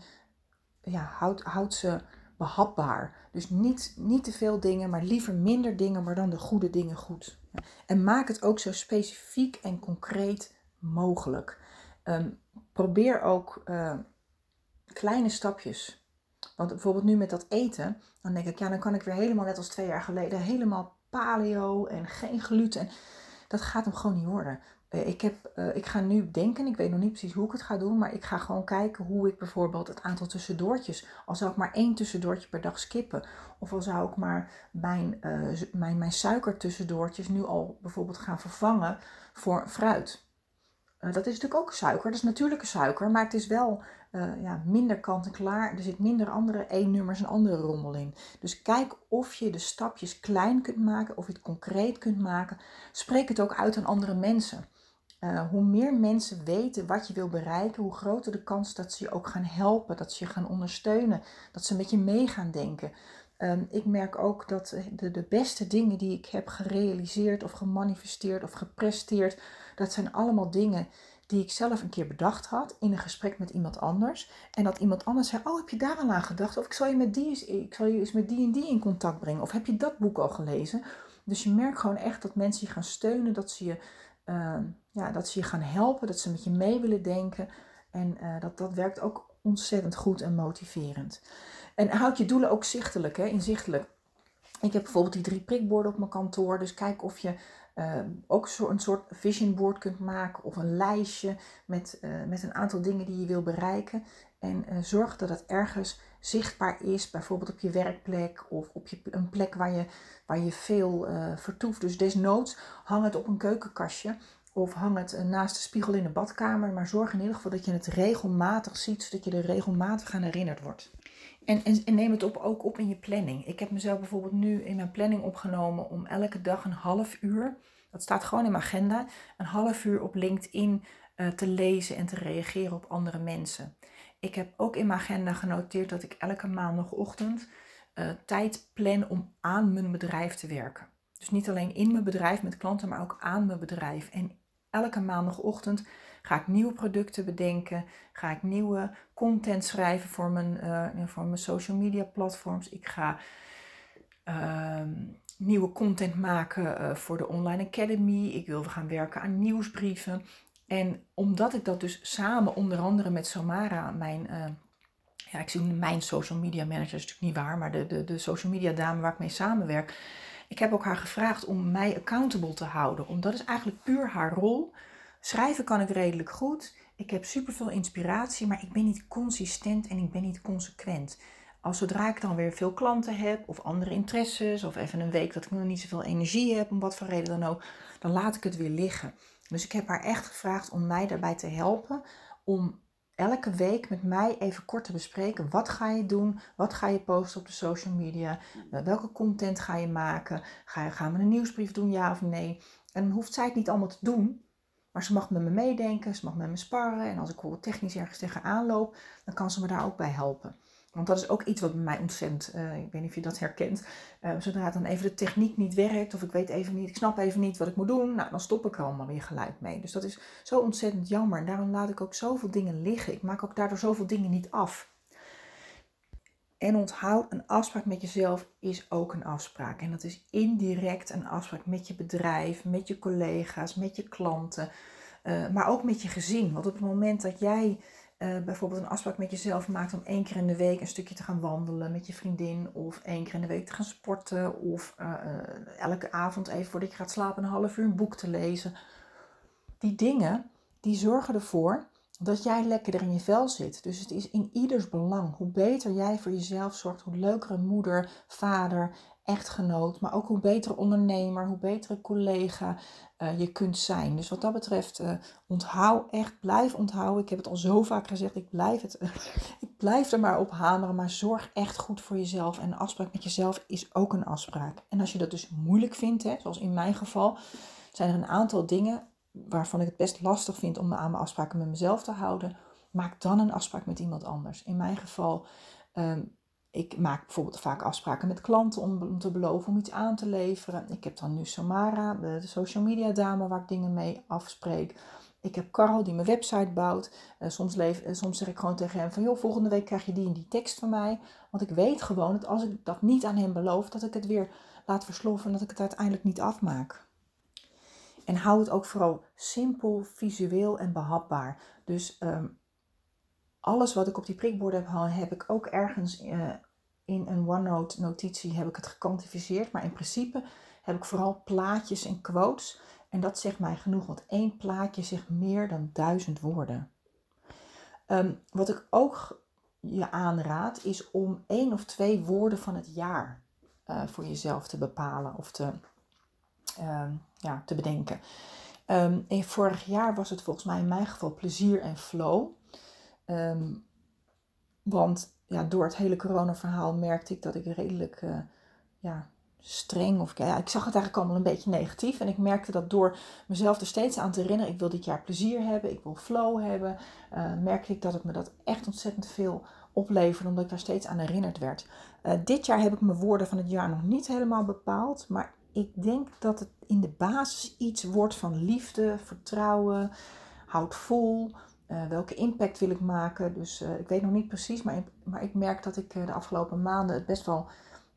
ja, houd, houd ze behapbaar. Dus niet, niet te veel dingen, maar liever minder dingen, maar dan de goede dingen goed. En maak het ook zo specifiek en concreet mogelijk. Um, probeer ook uh, kleine stapjes. Want bijvoorbeeld nu met dat eten, dan denk ik, ja, dan kan ik weer helemaal net als twee jaar geleden, helemaal paleo en geen gluten. Dat gaat hem gewoon niet worden. Eh, ik, heb, uh, ik ga nu denken, ik weet nog niet precies hoe ik het ga doen, maar ik ga gewoon kijken hoe ik bijvoorbeeld het aantal tussendoortjes, al zou ik maar één tussendoortje per dag skippen, of al zou ik maar mijn, uh, mijn, mijn suikertussendoortjes nu al bijvoorbeeld gaan vervangen voor fruit. Dat is natuurlijk ook suiker, dat is natuurlijke suiker, maar het is wel ja, minder kant-en-klaar. Er zit minder andere E-nummers en andere rommel in. Dus kijk of je de stapjes klein kunt maken, of je het concreet kunt maken. Spreek het ook uit aan andere mensen. Uh, hoe meer mensen weten wat je wil bereiken, hoe groter de kans dat ze je ook gaan helpen, dat ze je gaan ondersteunen, dat ze met je mee gaan denken. Um, ik merk ook dat de, de beste dingen die ik heb gerealiseerd of gemanifesteerd of gepresteerd, dat zijn allemaal dingen die ik zelf een keer bedacht had in een gesprek met iemand anders. En dat iemand anders zei: Oh, heb je daar al aan gedacht? Of ik zal je met die ik zal je eens met die en die in contact brengen. Of heb je dat boek al gelezen? Dus je merkt gewoon echt dat mensen je gaan steunen, dat ze je, uh, ja, dat ze je gaan helpen, dat ze met je mee willen denken. En uh, dat, dat werkt ook ontzettend goed en motiverend. En houd je doelen ook zichtelijk, hè, inzichtelijk. Ik heb bijvoorbeeld die drie prikborden op mijn kantoor. Dus kijk of je uh, ook zo een soort vision board kunt maken of een lijstje met, uh, met een aantal dingen die je wil bereiken. En uh, zorg dat het ergens zichtbaar is, bijvoorbeeld op je werkplek of op je, een plek waar je, waar je veel vertoeft. Dus desnoods hang het op een keukenkastje of hang het naast de spiegel in de badkamer. Maar zorg in ieder geval dat je het regelmatig ziet, zodat je er regelmatig aan herinnerd wordt. En, en, en, neem het op, ook op in je planning. Ik heb mezelf bijvoorbeeld nu in mijn planning opgenomen om elke dag een half uur, dat staat gewoon in mijn agenda, een half uur op LinkedIn uh, te lezen en te reageren op andere mensen. Ik heb ook in mijn agenda genoteerd dat ik elke maandagochtend uh, tijd plan om aan mijn bedrijf te werken. Dus niet alleen in mijn bedrijf met klanten, maar ook aan mijn bedrijf. En elke maandagochtend Ga ik nieuwe producten bedenken? Ga ik nieuwe content schrijven voor mijn, uh, voor mijn social media platforms? Ik ga uh, nieuwe content maken uh, voor de Online Academy. Ik wil gaan werken aan nieuwsbrieven. En omdat ik dat dus samen, onder andere met Samara, mijn, uh, ja, ik zie mijn social media manager, is natuurlijk niet waar, maar de, de, de social media dame waar ik mee samenwerk. Ik heb ook haar gevraagd om mij accountable te houden. Omdat is eigenlijk puur haar rol. Schrijven kan ik redelijk goed. Ik heb superveel inspiratie, maar ik ben niet consistent en ik ben niet consequent. Als zodra ik dan weer veel klanten heb of andere interesses of even een week dat ik nog niet zoveel energie heb, om wat voor reden dan ook, dan laat ik het weer liggen. Dus ik heb haar echt gevraagd om mij daarbij te helpen om elke week met mij even kort te bespreken. Wat ga je doen? Wat ga je posten op de social media? Eh, welke content ga je maken? Ga je, gaan we een nieuwsbrief doen, ja of nee? En dan hoeft zij het niet allemaal te doen. Maar ze mag met me meedenken, ze mag met me sparren. En als ik bijvoorbeeld technisch ergens tegenaan loop, dan kan ze me daar ook bij helpen. Want dat is ook iets wat bij mij ontzettend, uh, ik weet niet of je dat herkent. Uh, zodra dan even de techniek niet werkt, of ik weet even niet, ik snap even niet wat ik moet doen, nou, dan stop ik er allemaal weer gelijk mee. Dus dat is zo ontzettend jammer. En daarom laat ik ook zoveel dingen liggen. Ik maak ook daardoor zoveel dingen niet af. En onthoud, een afspraak met jezelf is ook een afspraak. En dat is indirect een afspraak met je bedrijf, met je collega's, met je klanten, uh, maar ook met je gezin. Want op het moment dat jij uh, bijvoorbeeld een afspraak met jezelf maakt om één keer in de week een stukje te gaan wandelen met je vriendin, of één keer in de week te gaan sporten, of uh, elke avond even voordat je gaat slapen een half uur een boek te lezen. Die dingen, die zorgen ervoor dat jij lekkerder in je vel zit. Dus het is in ieders belang. Hoe beter jij voor jezelf zorgt, hoe leukere moeder, vader, echtgenoot, maar ook hoe betere ondernemer, hoe betere collega uh, je kunt zijn. Dus wat dat betreft, uh, onthoud echt, blijf onthouden. Ik heb het al zo vaak gezegd, ik blijf, het, ik blijf er maar op hameren, maar zorg echt goed voor jezelf. En een afspraak met jezelf is ook een afspraak. En als je dat dus moeilijk vindt, hè, zoals in mijn geval, zijn er een aantal dingen waarvan ik het best lastig vind om me aan mijn afspraken met mezelf te houden, maak dan een afspraak met iemand anders. In mijn geval, um, ik maak bijvoorbeeld vaak afspraken met klanten om, te beloven om iets aan te leveren. Ik heb dan nu Samara, de, social media dame, waar ik dingen mee afspreek. Ik heb Carl die mijn website bouwt. Uh, soms, leef, uh, soms zeg ik gewoon tegen hem van, joh, volgende week krijg je die en die tekst van mij. Want ik weet gewoon dat als ik dat niet aan hem beloof, dat ik het weer laat versloffen en dat ik het uiteindelijk niet afmaak. En hou het ook vooral simpel, visueel en behapbaar. Dus um, alles wat ik op die prikbord heb, heb ik ook ergens uh, in een OneNote notitie heb ik het gekwantificeerd. Maar in principe heb ik vooral plaatjes en quotes. En dat zegt mij genoeg, want één plaatje zegt meer dan duizend woorden. Um, wat ik ook je aanraad is om één of twee woorden van het jaar uh, voor jezelf te bepalen of te, um, ja, te bedenken. Um, vorig jaar was het volgens mij in mijn geval plezier en flow. Um, want ja, door het hele corona-verhaal merkte ik dat ik redelijk uh, ja, streng. Of ja, ik zag het eigenlijk allemaal een beetje negatief. En ik merkte dat door mezelf er steeds aan te herinneren, ik wil dit jaar plezier hebben, ik wil flow hebben, uh, merkte ik dat het me dat echt ontzettend veel opleverde, omdat ik daar steeds aan herinnerd werd. Uh, dit jaar heb ik mijn woorden van het jaar nog niet helemaal bepaald, maar ik denk dat het in de basis iets wordt van liefde, vertrouwen, houd vol. Uh, welke impact wil ik maken? Dus ik weet nog niet precies, maar, maar ik merk dat ik de afgelopen maanden het best wel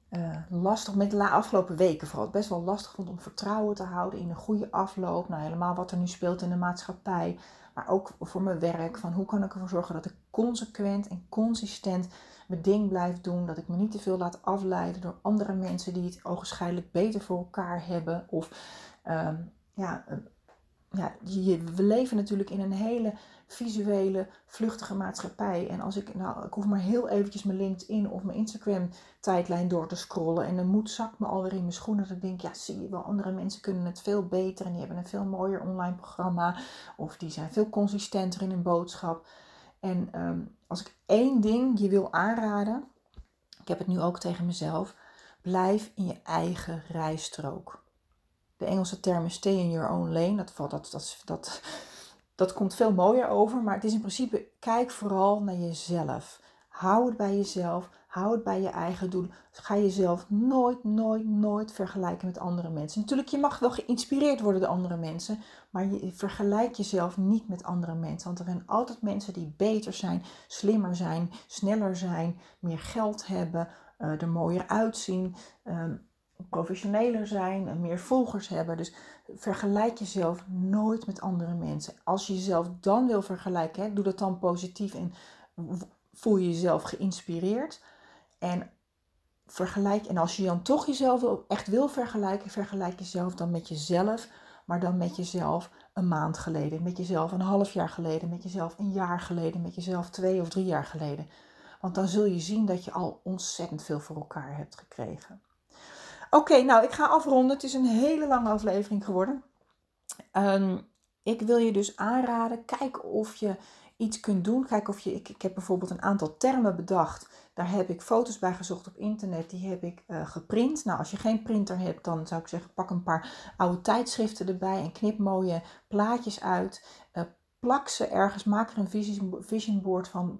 uh, lastig, met de afgelopen weken vooral, best wel lastig vond om vertrouwen te houden in een goede afloop. Nou, helemaal wat er nu speelt in de maatschappij, maar ook voor mijn werk. Van hoe kan ik ervoor zorgen dat ik consequent en consistent mijn ding blijf doen. Dat ik me niet te veel laat afleiden door andere mensen die het ogenschijnlijk beter voor elkaar hebben. Of uh, ja, uh, ja, we leven natuurlijk in een hele visuele, vluchtige maatschappij. En als ik, nou, ik hoef maar heel eventjes mijn LinkedIn of mijn Instagram tijdlijn door te scrollen. En de moed zakt me alweer in mijn schoenen. Ik denk, ja, zie je wel, andere mensen kunnen het veel beter. En die hebben een veel mooier online programma. Of die zijn veel consistenter in hun boodschap. En ehm, als ik één ding je wil aanraden, ik heb het nu ook tegen mezelf, blijf in je eigen rijstrook. De Engelse term is stay in your own lane. Dat, dat, dat, dat, dat komt veel mooier over. Maar het is in principe, kijk vooral naar jezelf. Hou het bij jezelf. Hou het bij je eigen doel. Ga jezelf nooit, nooit, nooit vergelijken met andere mensen. Natuurlijk, je mag wel geïnspireerd worden door andere mensen. Maar je vergelijk jezelf niet met andere mensen. Want er zijn altijd mensen die beter zijn, slimmer zijn, sneller zijn, meer geld hebben, uh, er mooier uitzien. Ehm, professioneler zijn meer volgers hebben. Dus vergelijk jezelf nooit met andere mensen. Als je jezelf dan wil vergelijken, doe dat dan positief en voel je jezelf geïnspireerd. En vergelijk, en als je dan toch jezelf echt wil vergelijken, vergelijk jezelf dan met jezelf, maar dan met jezelf een maand geleden, met jezelf een half jaar geleden, met jezelf een jaar geleden, met jezelf twee of drie jaar geleden. Want dan zul je zien dat je al ontzettend veel voor elkaar hebt gekregen. Oké, nou ik ga afronden. Het is een hele lange aflevering geworden. Ehm, ik wil je dus aanraden, kijk of je iets kunt doen. Kijk of je, ik, ik heb bijvoorbeeld een aantal termen bedacht. Daar heb ik foto's bij gezocht op internet. Die heb ik uh, geprint. Nou, als je geen printer hebt, dan zou ik zeggen, pak een paar oude tijdschriften erbij en knip mooie plaatjes uit. Uh, plak ze ergens, maak er een vision board van.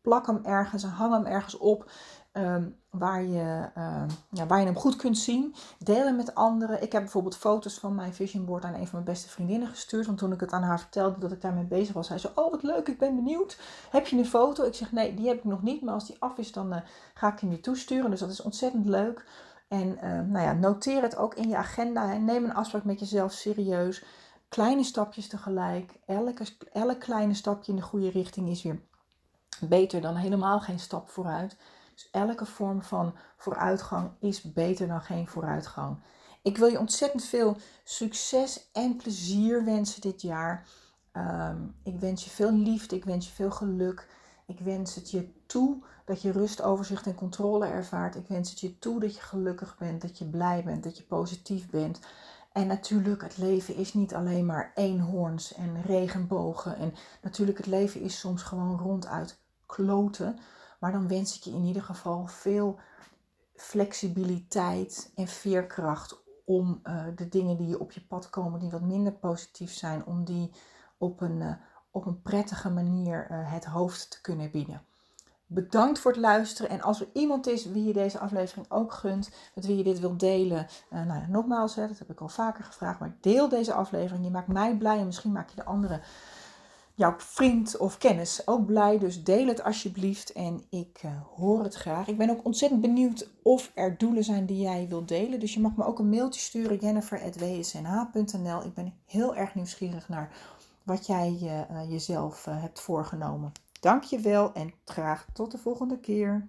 Plak hem ergens en hang hem ergens op. Ehm, waar, je, uh, ja, waar je hem goed kunt zien. Deel hem met anderen. Ik heb bijvoorbeeld foto's van mijn vision board aan een van mijn beste vriendinnen gestuurd. Want toen ik het aan haar vertelde dat ik daarmee bezig was, zei ze: Oh, wat leuk, ik ben benieuwd. Heb je een foto? Ik zeg: Nee, die heb ik nog niet. Maar als die af is, dan uh, ga ik hem je toesturen. Dus dat is ontzettend leuk. En uh, nou ja, noteer het ook in je agenda. Hè. Neem een afspraak met jezelf serieus. Kleine stapjes tegelijk. Elke, elk kleine stapje in de goede richting is weer beter dan helemaal geen stap vooruit. Dus elke vorm van vooruitgang is beter dan geen vooruitgang. Ik wil je ontzettend veel succes en plezier wensen dit jaar. Ehm, ik wens je veel liefde, ik wens je veel geluk. Ik wens het je toe dat je rust, overzicht en controle ervaart. Ik wens het je toe dat je gelukkig bent, dat je blij bent, dat je positief bent. En natuurlijk, het leven is niet alleen maar eenhoorns en regenbogen. En natuurlijk, het leven is soms gewoon ronduit kloten. Maar dan wens ik je in ieder geval veel flexibiliteit en veerkracht om uh, de dingen die op je pad komen, die wat minder positief zijn, om die op een, uh, op een prettige manier uh, het hoofd te kunnen bieden. Bedankt voor het luisteren. En als er iemand is wie je deze aflevering ook gunt, met wie je dit wilt delen, nou ja, nogmaals, dat heb ik al vaker gevraagd, maar deel deze aflevering. Je maakt mij blij en misschien maak je de anderen jouw vriend of kennis ook blij. Dus deel het alsjeblieft en ik uh, hoor het graag. Ik ben ook ontzettend benieuwd of er doelen zijn die jij wilt delen. Dus je mag me ook een mailtje sturen, jennifer.wsnh.nl. Ik ben heel erg nieuwsgierig naar wat jij uh, jezelf uh, hebt voorgenomen. Dank je wel en graag tot de volgende keer.